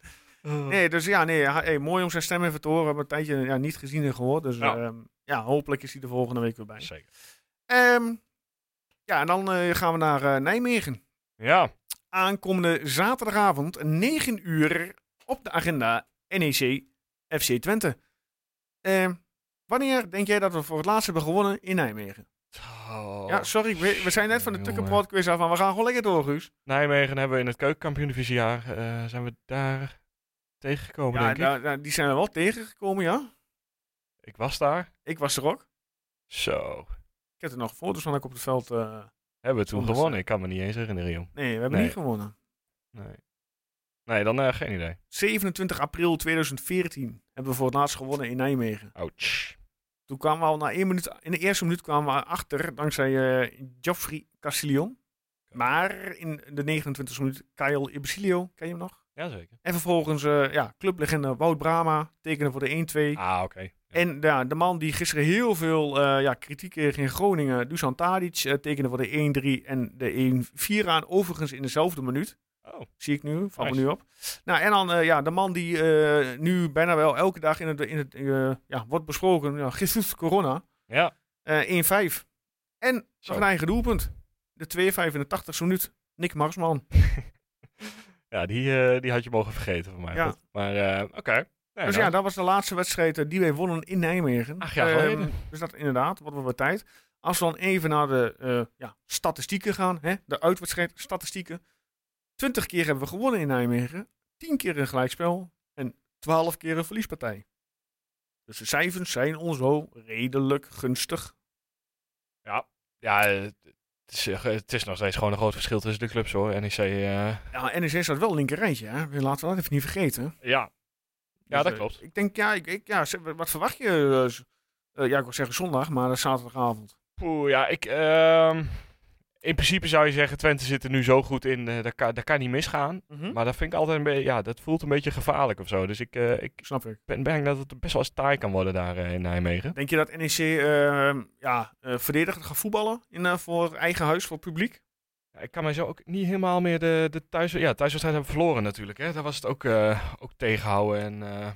Nee, dus ja, nee, hey, mooi om zijn stem even te horen. We hebben een tijdje ja, niet gezien en gehoord. Dus Ja. ja, hopelijk is hij de volgende week weer bij. Zeker. Ehm, ja, en dan eh, gaan we naar eh, Nijmegen. Ja, Aankomende zaterdagavond, 9 uur, op de agenda NEC FC Twente. Ehm, wanneer denk jij dat we voor het laatst hebben gewonnen in Nijmegen? Oh. Ja, sorry, we, we zijn net van de. Tukkenpot quiz af, maar we gaan gewoon lekker door, Guus. Nijmegen hebben we in het keukenkampioen-divisiejaar, zijn we daar tegengekomen, Ja, denk ik. daar- daar- die zijn we wel tegengekomen, ja. Ik was daar. Ik was er ook. Zo. Ik heb er nog foto's van dat ik op het veld... eh, Hebben we toen gewonnen? Ik kan me niet eens herinneren, joh. nee, we hebben Nee. niet gewonnen. Nee. Nee, dan eh, geen idee. 27 april 2014 hebben we voor het laatst gewonnen in Nijmegen. Ouch. Toen kwamen we al na één minuut, in de eerste minuut kwamen we achter dankzij eh Geoffrey Castillon. Maar in de 29e minuut Kyle Ibesilio, ken je hem nog? Jazeker. En vervolgens eh ja, clublegende Wout Brama tekenen voor de 1-2. Ah, oké. En ja, de man die gisteren heel veel eh, ja, kritiek kreeg in Groningen, Dusan Tadic, eh, tekende voor de 1-3 en de 1-4 aan. Overigens in dezelfde minuut. Oh, Zie ik nu, me Nice. nu op. Nou, en dan eh, ja, de man die nu bijna wel elke dag in het, in het ja, wordt besproken, ja, Jesus Corona, ja. eh 1-5. En nog een eigen doelpunt. De 2-5 in de 80ste minuut. Nick Marsman. Ja, die, die had je mogen vergeten van mij. Ja. Maar, oké. Nee, dus nou, ja, dat was de laatste wedstrijd eh, die wij wonnen in Nijmegen. Acht jaar Ehm, geleden. dus dat inderdaad, wat we wat tijd. Als we dan even naar de eh, ja, statistieken gaan, hè, de uitwedstrijd statistieken. 20 keer hebben we gewonnen in Nijmegen. 10 keer een gelijkspel. En 12 keer een verliespartij. Dus de cijfers zijn ons wel redelijk gunstig. Ja, eh, het is, eh, het is nog steeds gewoon een groot verschil tussen de clubs hoor. NEC, eh, Ja, NEC staat wel linker rijtje, hè? Laten we dat even niet vergeten. ja. Ja, Dus, dat eh, klopt. Ik denk, ja, ik, ik, ja wat verwacht je? eh, eh, ja, ik wil zeggen zondag, maar zaterdagavond. Poeh, ja, ik... ehm, in principe zou je zeggen, Twente zit er nu zo goed in, dat, kan, dat kan niet misgaan. Hm? Maar dat vind ik altijd een beetje, ja, dat voelt een beetje gevaarlijk of zo. Dus ik, ik Snap ik. ben bang dat het best wel eens taai kan worden daar in Nijmegen. Denk je dat NEC eh, ja, verdedigend gaat voetballen in, voor eigen huis, voor het publiek? Ik kan mij zo ook niet helemaal meer de, de thuis, ja, thuiswedstrijd hebben verloren natuurlijk. Hè. Daar was het ook, eh, ook tegenhouden en, eh,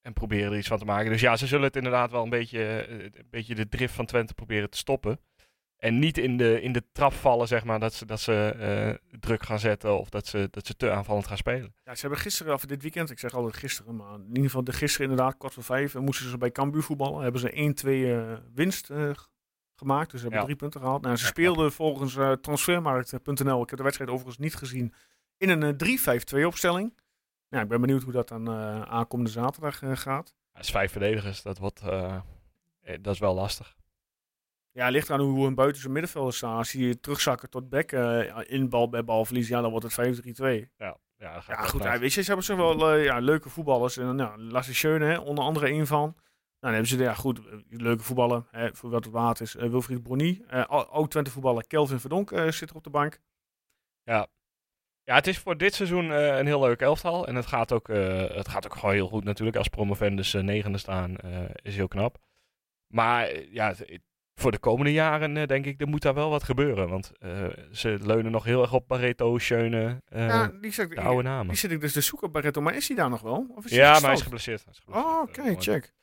en proberen er iets van te maken. Dus ja, ze zullen het inderdaad wel een beetje, eh, een beetje de drift van Twente proberen te stoppen. En niet in de, in de trap vallen, zeg maar, dat ze, dat ze druk gaan zetten of dat ze, dat ze te aanvallend gaan spelen. Ja, ze hebben gisteren, of dit weekend, ik zeg altijd gisteren, maar in ieder geval de gisteren inderdaad, kwart voor vijf, moesten ze bij Cambuur voetballen. Hebben ze 1-2 eh, winst gemaakt, dus ze hebben Ja. drie punten gehaald. Nou, ze speelden volgens eh, transfermarkt.nl, ik heb de wedstrijd overigens niet gezien, in een eh, 3-5-2 opstelling. Ja, ik ben benieuwd hoe dat dan eh, aankomende zaterdag eh, gaat. Ja, is vijf verdedigers, dat, wordt, eh, eh, dat is wel lastig. Ja, het ligt aan hoe een buitenste middenvelder staan. Als die terugzakken tot back eh, in bal bij balverlies, ja, dan wordt het 5-3-2. Ja, ja, goed. Ja, weet je, ze hebben zo wel eh, ja, leuke voetballers. En nou, Lasse Schöne, hè, onder andere een van. Nou, dan hebben ze, ja, goed, eh, leuke voetballen. Hè, voor wat het waard is. Eh, Wilfried Brony. eh Oud-Twente voetballer Kelvin Verdonk zit er op de bank. Ja. ja, het is voor dit seizoen een heel leuk elftal. En het gaat ook, het gaat ook gewoon heel goed natuurlijk. Als promovendus negende staan is heel knap. Maar ja, het- voor de komende jaren denk ik, er moet daar wel wat gebeuren. Want ze leunen nog heel erg op Barreto, Schöne, ja, die zit, de oude namen. die zit ik dus te zoeken, Barretto. Maar is hij daar nog wel? Of is hij Ja, maar hij is geblesseerd. Hij is geblesseerd, Oh, oké, mooi. check.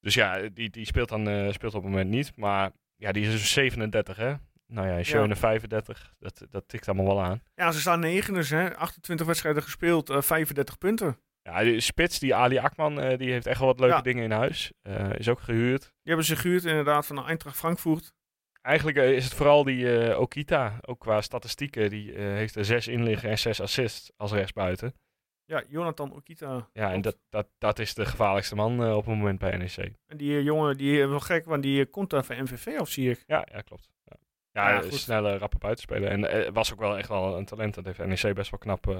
Dus ja, die, die speelt dan eh, speelt op het moment niet. Maar ja, die is dus 37, hè? Nou ja, Schöne 35. Dat, dat tikt allemaal wel aan. Ja, ze staan negen dus, hè. 28 wedstrijden gespeeld, eh 35 punten. Ja, die spits, die Ali Akman, eh, die heeft echt wel wat leuke Ja. dingen in huis. Eh, is ook gehuurd. Die hebben ze gehuurd inderdaad van de Eintracht Frankfurt. Eigenlijk eh, is het vooral die eh, Okita, ook qua statistieken, die eh, heeft er zes inliggen en zes assists als rechtsbuiten. Ja, Jonathan Okita. Ja, en dat, dat, dat is de gevaarlijkste man eh, op het moment bij NEC. En die eh, jongen, die eh, wel gek, want die komt daar van MVV of zie ik. Ja, ja klopt. Ja, ja, Ja, goed. snelle, rappe buitenspeler. En was ook wel echt wel een talent. Dat heeft NEC best wel knap.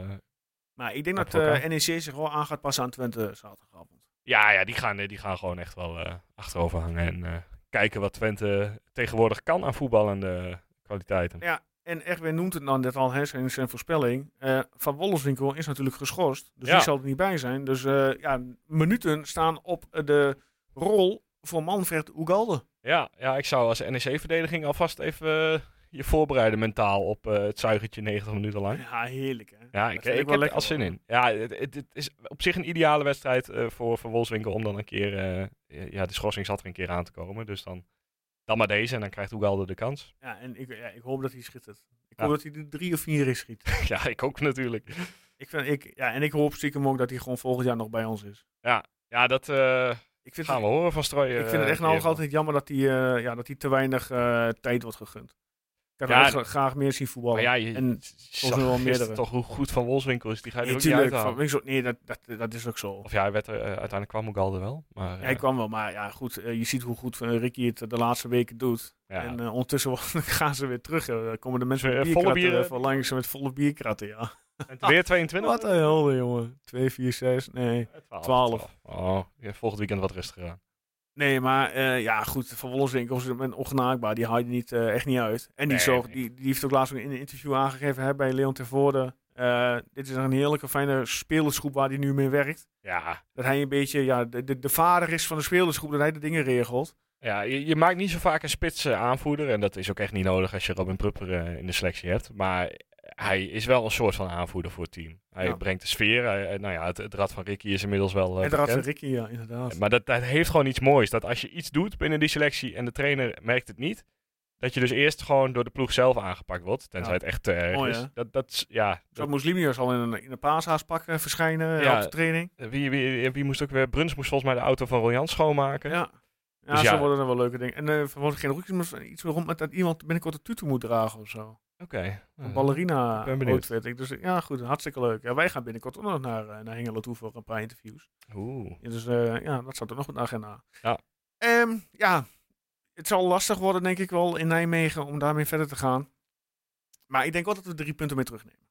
Maar ik denk dat NEC zich wel aan gaat passen aan Twente zaterdagavond. ja, ja die, gaan, die gaan gewoon echt wel achterover hangen. En kijken wat Twente tegenwoordig kan aan voetballende kwaliteiten. Ja, en Erwin noemt het dan net al, hè, zijn, zijn voorspelling. Eh, van Wollenswinkel is natuurlijk geschorst, dus Ja. die zal er niet bij zijn. Dus eh, ja, minuten staan op de rol voor Manfred Ugalde. Ja, ja, ik zou als NEC-verdediging alvast even eh, je voorbereiden mentaal op eh, het zuigertje 90 minuten lang. Ja, heerlijk hè. Ja, ik, heb er al zin hoor. in. Ja, het, het, het is op zich een ideale wedstrijd eh, voor, voor Wolfswinkel om dan een keer... eh, ja, de schorsing zat er een keer aan te komen. Dus dan, dan maar deze en dan krijgt Oegalde de kans. Ja, en ik, ja, ik hoop dat hij schittert. Ik Ja. hoop dat hij er drie of vier is schiet. ja, ik ook natuurlijk. ik vind, ik, ja, en ik hoop stiekem ook dat hij gewoon volgend jaar nog bij ons is. Ja, dat eh, Ik vind, gaan we horen van Strooien. ik vind het echt nog altijd jammer dat hij, eh, ja, dat hij te weinig eh, tijd wordt gegund. Ik Ja, graag meer zien voetballen. Maar ja, je, en je mij wel meerdere. toch hoe goed Van Wolfswinkel is. Die ga je er Nee, ook tuurlijk, van Winsel- nee dat, dat, dat is ook zo. Of ja, hij werd er, eh, uiteindelijk kwam Oegalde wel. Maar, Ja, hij eh, kwam wel, maar ja, goed, eh, je ziet hoe goed eh, Ricky het de laatste weken doet. ja. En ondertussen gaan ze weer terug. Dan komen de mensen met volle bierkratten even langs met volle bierkratten, ja. En weer 22? Wat een helder, jongen. 2, 4, 6, nee. 12. 12. Oh, ja, volgend weekend wat rustiger aan. Nee, maar eh, ja, goed, Van Wollenswinkel is een ongenaakbaar. Die haal je niet, eh, echt niet uit. En die, Nee, die, die heeft ook laatst in een interview aangegeven hè, bij Leon Tervoorde. Eh dit is een heerlijke, fijne spelersgroep waar hij nu mee werkt. Ja, Dat hij een beetje ja, de, de, de vader is van de spelersgroep, dat hij de dingen regelt. Ja, je, je maakt niet zo vaak een spits aanvoerder. En dat is ook echt niet nodig als je Robin Prupper in de selectie hebt. Maar hij is wel een soort van aanvoerder voor het team. Hij Ja. brengt de sfeer. Hij- eh, nou ja, het, het rad van Ricky is inmiddels wel en daar had bekend. Ricky, ja, inderdaad. Maar dat, dat heeft gewoon iets moois. Dat als je iets doet binnen die selectie en de trainer merkt het niet. Dat je dus eerst gewoon door de ploeg zelf aangepakt wordt. Tenzij Ja. het echt te erg Mooi, is. Dat, dat, ja, Zou Muslimius al in een, in een paashaaspak eh, verschijnen Ja. op de training? wie, wie, wie moest ook weer... Bruns moest volgens mij de auto van Royan schoonmaken. Ja. Ja, Dus zo ja. worden er wel leuke dingen. En er wordt geen roekjes, maar iets rond met dat iemand binnenkort een tutu moet dragen of zo. Oké. Een ballerina ben outfit. Ik- Dus ja, goed, hartstikke leuk. Ja, wij gaan binnenkort ook nog naar, eh, naar Hengelo toe voor een paar interviews. Oeh. Ja, dus eh, ja, dat staat er nog op de agenda. Ja. Ehm, ja, het zal lastig worden denk ik wel in Nijmegen om daarmee verder te gaan. Maar ik denk wel dat we drie punten mee terugnemen.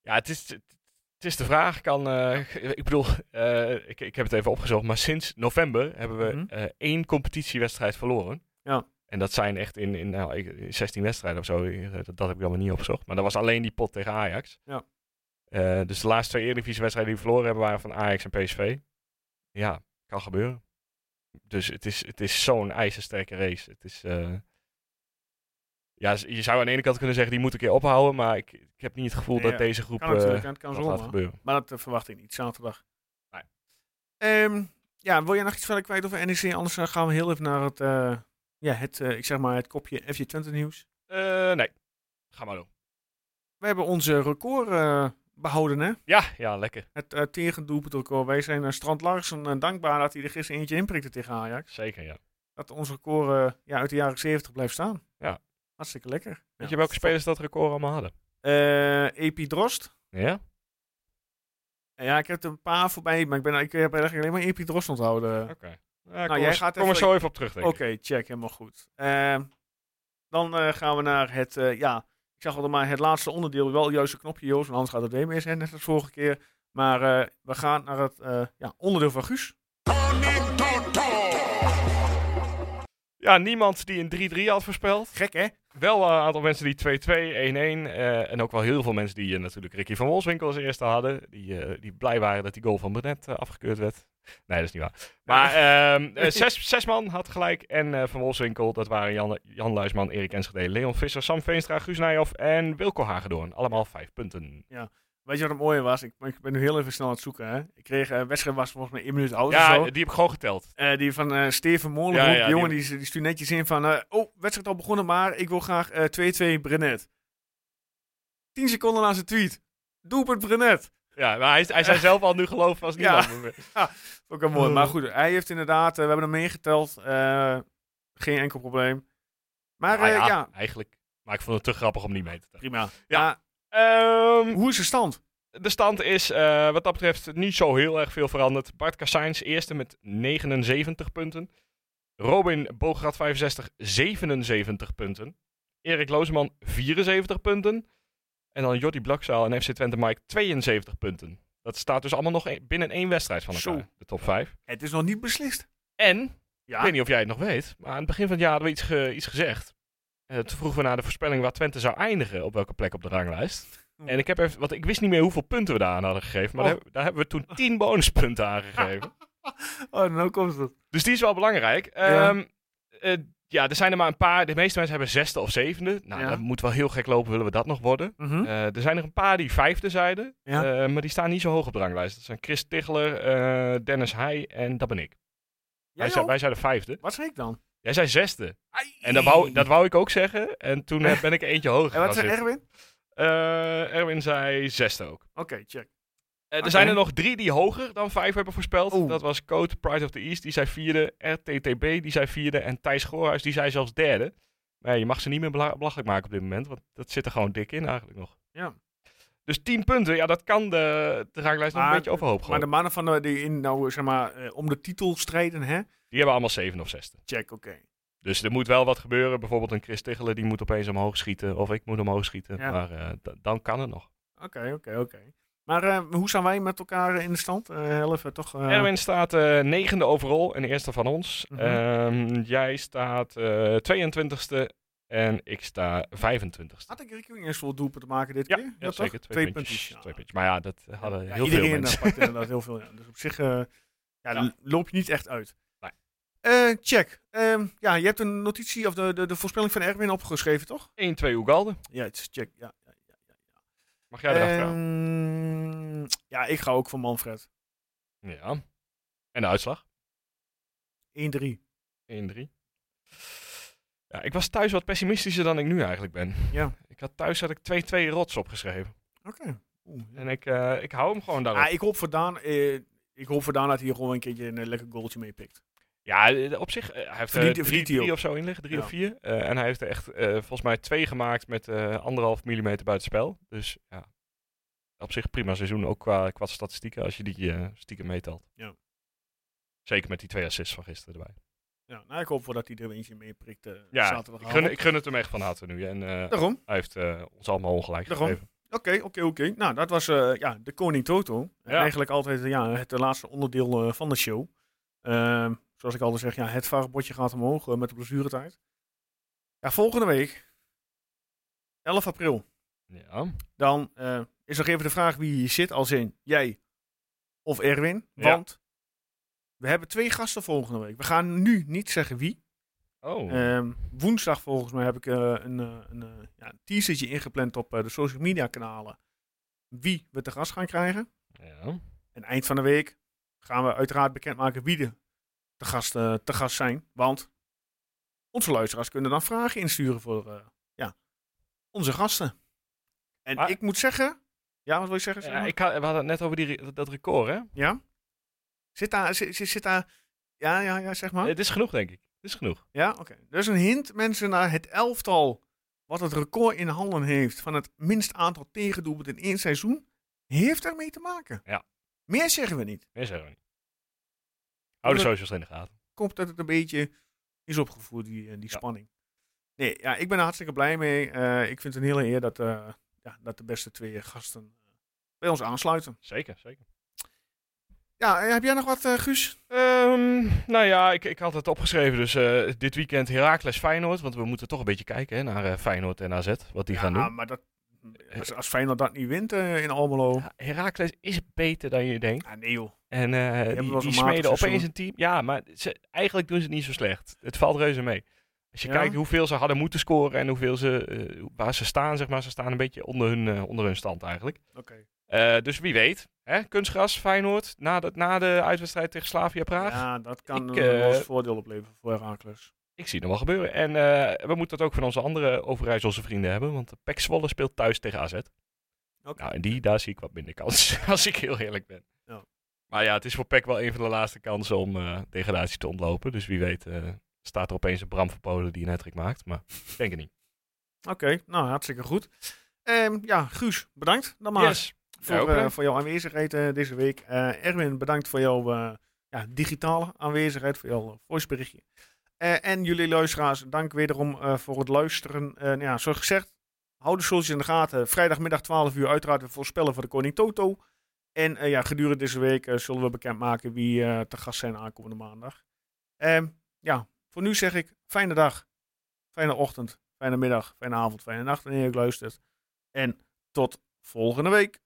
Ja, het is, het is de vraag. Kan, eh, ik bedoel, eh, ik, ik heb het even opgezocht, maar sinds november hebben we Mhm. eh, één competitiewedstrijd verloren. Ja. En dat zijn echt in, in, nou, ik- in 16 wedstrijden of zo. Eh, Dat, dat heb ik allemaal niet opgezocht. Maar dat was alleen die pot tegen Ajax. Ja. Eh, dus de laatste twee Eredivisie-wedstrijden die we verloren hebben waren van Ajax en PSV. Ja, kan gebeuren. Dus het is, het is zo'n ijzersterke race. Het is... eh, ja, je zou aan de ene kant kunnen zeggen, die moet een keer ophouden. Maar ik, ik heb niet het gevoel Nee, dat deze groep Kan natuurlijk, eh, het kan dat gaat gebeuren. Maar dat verwacht ik niet, zaterdag. Nee. Ehm, ja, wil jij nog iets verder kwijt over NEC? Anders gaan we heel even naar het, ja, het, eh, ik zeg maar het kopje FJ Twente nieuws. Eh, nee, ga maar doen. We hebben onze record eh, behouden, hè? Ja, ja, lekker. Het uh, tegendoelpuntrecord. Wij zijn uh, Strand Larsen dankbaar dat hij er gisteren eentje inprikte tegen Ajax. Zeker, ja. Dat ons record ja, uit de jaren 70 blijft staan. Ja. Hartstikke lekker. Weet je welke spelers dat record allemaal hadden? Epi Drost. Ja? Ja, ik heb er een paar voorbij, maar ik, ben, ik heb eigenlijk alleen maar Epi Drost onthouden. Oké. Nou, jij gaat kom er zo even op terug, denk Oké, okay, check, helemaal goed. Ehm, dan gaan we naar het, ja, ik zag al maar het laatste onderdeel, wel het juiste knopje, Joost, want anders gaat het weer mis, hè, net als vorige keer. Maar uh, we gaan naar het uh, ja, onderdeel van Guus. Ja, niemand die een 3-3 had voorspeld. Gek, hè? Wel een aantal mensen die 2-2, 1-1. Uh, en ook wel heel veel mensen die uh, natuurlijk Ricky van Wolfswinkel als eerste hadden. Die, uh, die blij waren dat die goal van Brenet afgekeurd werd. Nee, dat is niet waar. Maar ehm, zes, zes man had gelijk. En Van Wolfswinkel, dat waren Jan, Jan Luisman, Erik Enschede, Leon Visser, Sam Veenstra, Guus Nijhoff en Wilco Hagedoorn. Allemaal vijf punten. Ja. Weet je wat het mooie was? Ik, ik, ben nu heel even snel aan het zoeken. Hè? Ik kreeg een uh, wedstrijd was volgens mij één minuut oud ja, of zo. die heb ik gewoon geteld. Uh, die van uh, Steven Molenbroek. Ja, ja, jongen, die, die, die stuurt netjes in van... oh, wedstrijd al begonnen, maar ik wil graag 2-2 Brenet. 10 seconden na zijn tweet. Doelpunt Brenet. Ja, maar hij, hij zei zelf al nu geloof als niemand ja. meer. Ja, ook wel mooi. Maar goed, hij heeft inderdaad... we hebben hem meegeteld. geen enkel probleem. Maar nou ja, ja, eigenlijk. Maar ik vond het te grappig om niet mee te tellen. Prima. Ja. Um, Hoe is de stand? De stand is uh, wat dat betreft niet zo heel erg veel veranderd. Bart Kassijns eerste met 79 punten. Robin Bograd 65, 77 punten. Erik Lozeman 74 punten. En dan Jordi Blokzaal en FC Twente Mike 72 punten. Dat staat dus allemaal nog een, binnen één wedstrijd van elkaar, Zo. de top 5. Het is nog niet beslist. En, ja. ik weet niet of jij het nog weet, maar aan het begin van het jaar hadden we iets, ge, iets gezegd. Uh, toen vroegen we naar de voorspelling waar Twente zou eindigen, op welke plek op de ranglijst. En ik heb even, want ik wist niet meer hoeveel punten we daar aan hadden gegeven. Maar oh. daar, daar, hebben we toen 10 bonuspunten aan gegeven. oh, nou komt het. Dus die is wel belangrijk. Ja. Um, uh, ja, er zijn er maar een paar. De meeste mensen hebben zesde of zevende. Nou, Ja. dat moet wel heel gek lopen, willen we dat nog worden. Mhm. Uh, er zijn er een paar die vijfde zeiden. Ja. Uh, maar die staan niet zo hoog op de ranglijst. Dat zijn Chris Tichler, uh, Dennis Heij en dat ben ik. Wij, zijn, wij zijn de vijfde. Wat zei ik dan? Jij zei zesde. Ai. En dat wou, dat wou ik ook zeggen. En toen eh, ben ik eentje hoger En wat zei. Erwin? Uh, Erwin zei zesde ook. Oké, okay, check. Uh, er zijn er nog drie die hoger dan vijf hebben voorspeld. Oeh. Dat was Code, Pride of the East, die zei vierde. RTTB, die zei vierde. En Thijs Goorhuis, die zei zelfs derde. Maar ja, je mag ze niet meer bela- belachelijk maken op dit moment. Want dat zit er gewoon dik in eigenlijk nog. Ja. Dus 10 punten, ja, dat kan de, de ranglijst nog een beetje overhoop Maar gooien. de mannen van de, die in, nou, zeg maar, eh, om de titel strijden, hè? Die hebben allemaal zeven of zesde. Check, oké. Dus er moet wel wat gebeuren. Bijvoorbeeld een Chris Tichelen, die moet opeens omhoog schieten. Of ik moet omhoog schieten. Ja. Maar eh, dan kan het nog. Oké, oké, oké. Maar eh, hoe staan wij met elkaar in de stand? Eh heel even toch... eh, Erwin staat eh, negende overal en eerste van ons. Mhm. Ehm, jij staat eh 22ste en ik sta 25ste. Had ik Ricky niet eens voor doelpunt te maken dit Ja, keer? ja, toch? zeker. Twee, Twee puntjes. ja. Twee puntjes. Maar ja, dat hadden Ja, heel iedereen veel mensen. eh, pakt inderdaad heel veel. Dus op zich eh, ja, loop je niet echt uit. Eh, check. Ehm, ja, je hebt een notitie of de, de, de voorspelling van Erwin opgeschreven, toch? 1-2 Ugalde. Ja, check. Ja, ja, ja, ja. Mag jij erachteraan? Ehm, ja, ik ga ook voor Manfred. 1-3. Ja. En de uitslag? 1-3. Ja, ik was thuis wat pessimistischer dan ik nu eigenlijk ben. Ja. Ik had thuis had ik 2-2 rots opgeschreven. Oké. Oeh, ja. En ik, eh, ik hou hem gewoon daarop. Ah, ik hoop voor Daan, eh, ik hoop voor Daan dat hij gewoon een keertje een lekker goaltje mee pikt. Ja, eh, op zich, eh, hij heeft Verdient- er drie, verdient of zo in liggen, drie Ja. of vier. Eh, en hij heeft er echt eh, volgens mij twee gemaakt met eh, anderhalf millimeter buitenspel. Dus ja, op zich prima seizoen, ook qua, qua statistieken, als je die eh, stiekem meetelt. Ja. Zeker met die twee assists van gisteren erbij. Ja, nou, ik hoop voor dat hij er eentje mee prikt eh Ja, ik gun, ik gun het hem echt van harte nu. En eh, Daarom. hij heeft eh, ons allemaal ongelijk Daarom. gegeven. Oké, oké, oké. Nou, dat was eh, ja, de Koning Toto. Ja. Eigenlijk altijd eh, ja, het eh, laatste onderdeel eh, van de show. Zoals ik altijd zeg, ja, het vaarbordje gaat omhoog eh, met de blessuretijd. Ja, volgende week, 11 april, Ja. dan eh, is nog even de vraag wie hier zit, als in jij of Erwin. Ja. Want we hebben twee gasten volgende week. We gaan nu niet zeggen wie. Oh, Ehm, woensdag volgens mij heb ik eh, een, een, ja, teasertje ingepland op de social media kanalen. Wie we te gast gaan krijgen. ja. En eind van de week gaan we uiteraard bekendmaken wie de te gast, eh, te gast zijn. Want onze luisteraars kunnen dan vragen insturen voor eh, ja, onze gasten. En Maar- ik moet zeggen... Ja, wat wil je zeggen? Ik had, we hadden het net over die, dat record, hè? Ja? Zit daar... Zit, zit, zit daar ja, ja, ja, zeg maar. Het is genoeg, denk ik. Het is genoeg. Ja, oké. Dus een hint, mensen, naar het elftal wat het record in handen heeft van het minst aantal tegendoelpunten in één seizoen, heeft ermee te maken. Ja. Meer zeggen we niet. Meer zeggen we niet. Hou de Omdat- socials in de gaten. Komt dat het een beetje is opgevoerd, die, eh, die Ja. spanning. Nee, ja, ik ben er hartstikke blij mee. Eh, ik vind het een hele eer dat, eh, ja, dat de beste twee gasten eh, bij ons aansluiten. Zeker, zeker. Ja, heb jij nog wat, eh, Guus? Ehm, nou ja, ik, ik had het opgeschreven. Dus eh, dit weekend Heracles Feyenoord. Want we moeten toch een beetje kijken hè, naar eh, Feyenoord en AZ. Wat die gaan ja, doen. maar dat, als, als Feyenoord dat niet wint eh, in Almelo. Ja, Heracles is beter dan je denkt. Ah, nee joh. En eh, die, die smeden opeens een team. Ja, maar ze, eigenlijk doen ze het niet zo slecht. Het valt reuze mee. Als je Ja? kijkt hoeveel ze hadden moeten scoren en hoeveel ze, eh, waar ze staan, zeg maar. Ze staan een beetje onder hun, eh, onder hun stand eigenlijk. Oké. Dus wie weet. Hè? Kunstgras, Feyenoord, na de, na de uitwedstrijd tegen Slavia Praag. Ja, dat kan Ik, een voordeel opleveren voor Herakles. Ik zie het nog wel gebeuren. En we moeten het ook van onze andere Overijsselse vrienden hebben. Want PEC Zwolle speelt thuis tegen AZ. Nou, en die, daar zie ik wat minder kans, als ik heel eerlijk ben. Maar ja, het is voor PEC wel een van de laatste kansen om eh, degradatie te ontlopen. Dus wie weet eh, staat er opeens een Bram van Polen die een hattrick maakt. Maar ik denk het niet. Oké, nou hartstikke goed. Ehm, ja, Guus, bedankt dan maar Yes. voor, Ja, eh, voor jouw aanwezigheid deze week. Erwin, bedankt voor jouw ja, digitale aanwezigheid, voor jouw voiceberichtje. En jullie luisteraars, dank wederom voor het luisteren. Nou ja, zoals gezegd, hou de socials in de gaten. Vrijdagmiddag 12 uur uiteraard weer voorspellen voor de Koning Toto. En eh, ja, gedurende deze week eh, zullen we bekendmaken wie eh, te gast zijn aankomende maandag. Ehm, ja, voor nu zeg ik fijne dag, fijne ochtend, fijne middag, fijne avond, fijne nacht wanneer je luistert. En tot volgende week.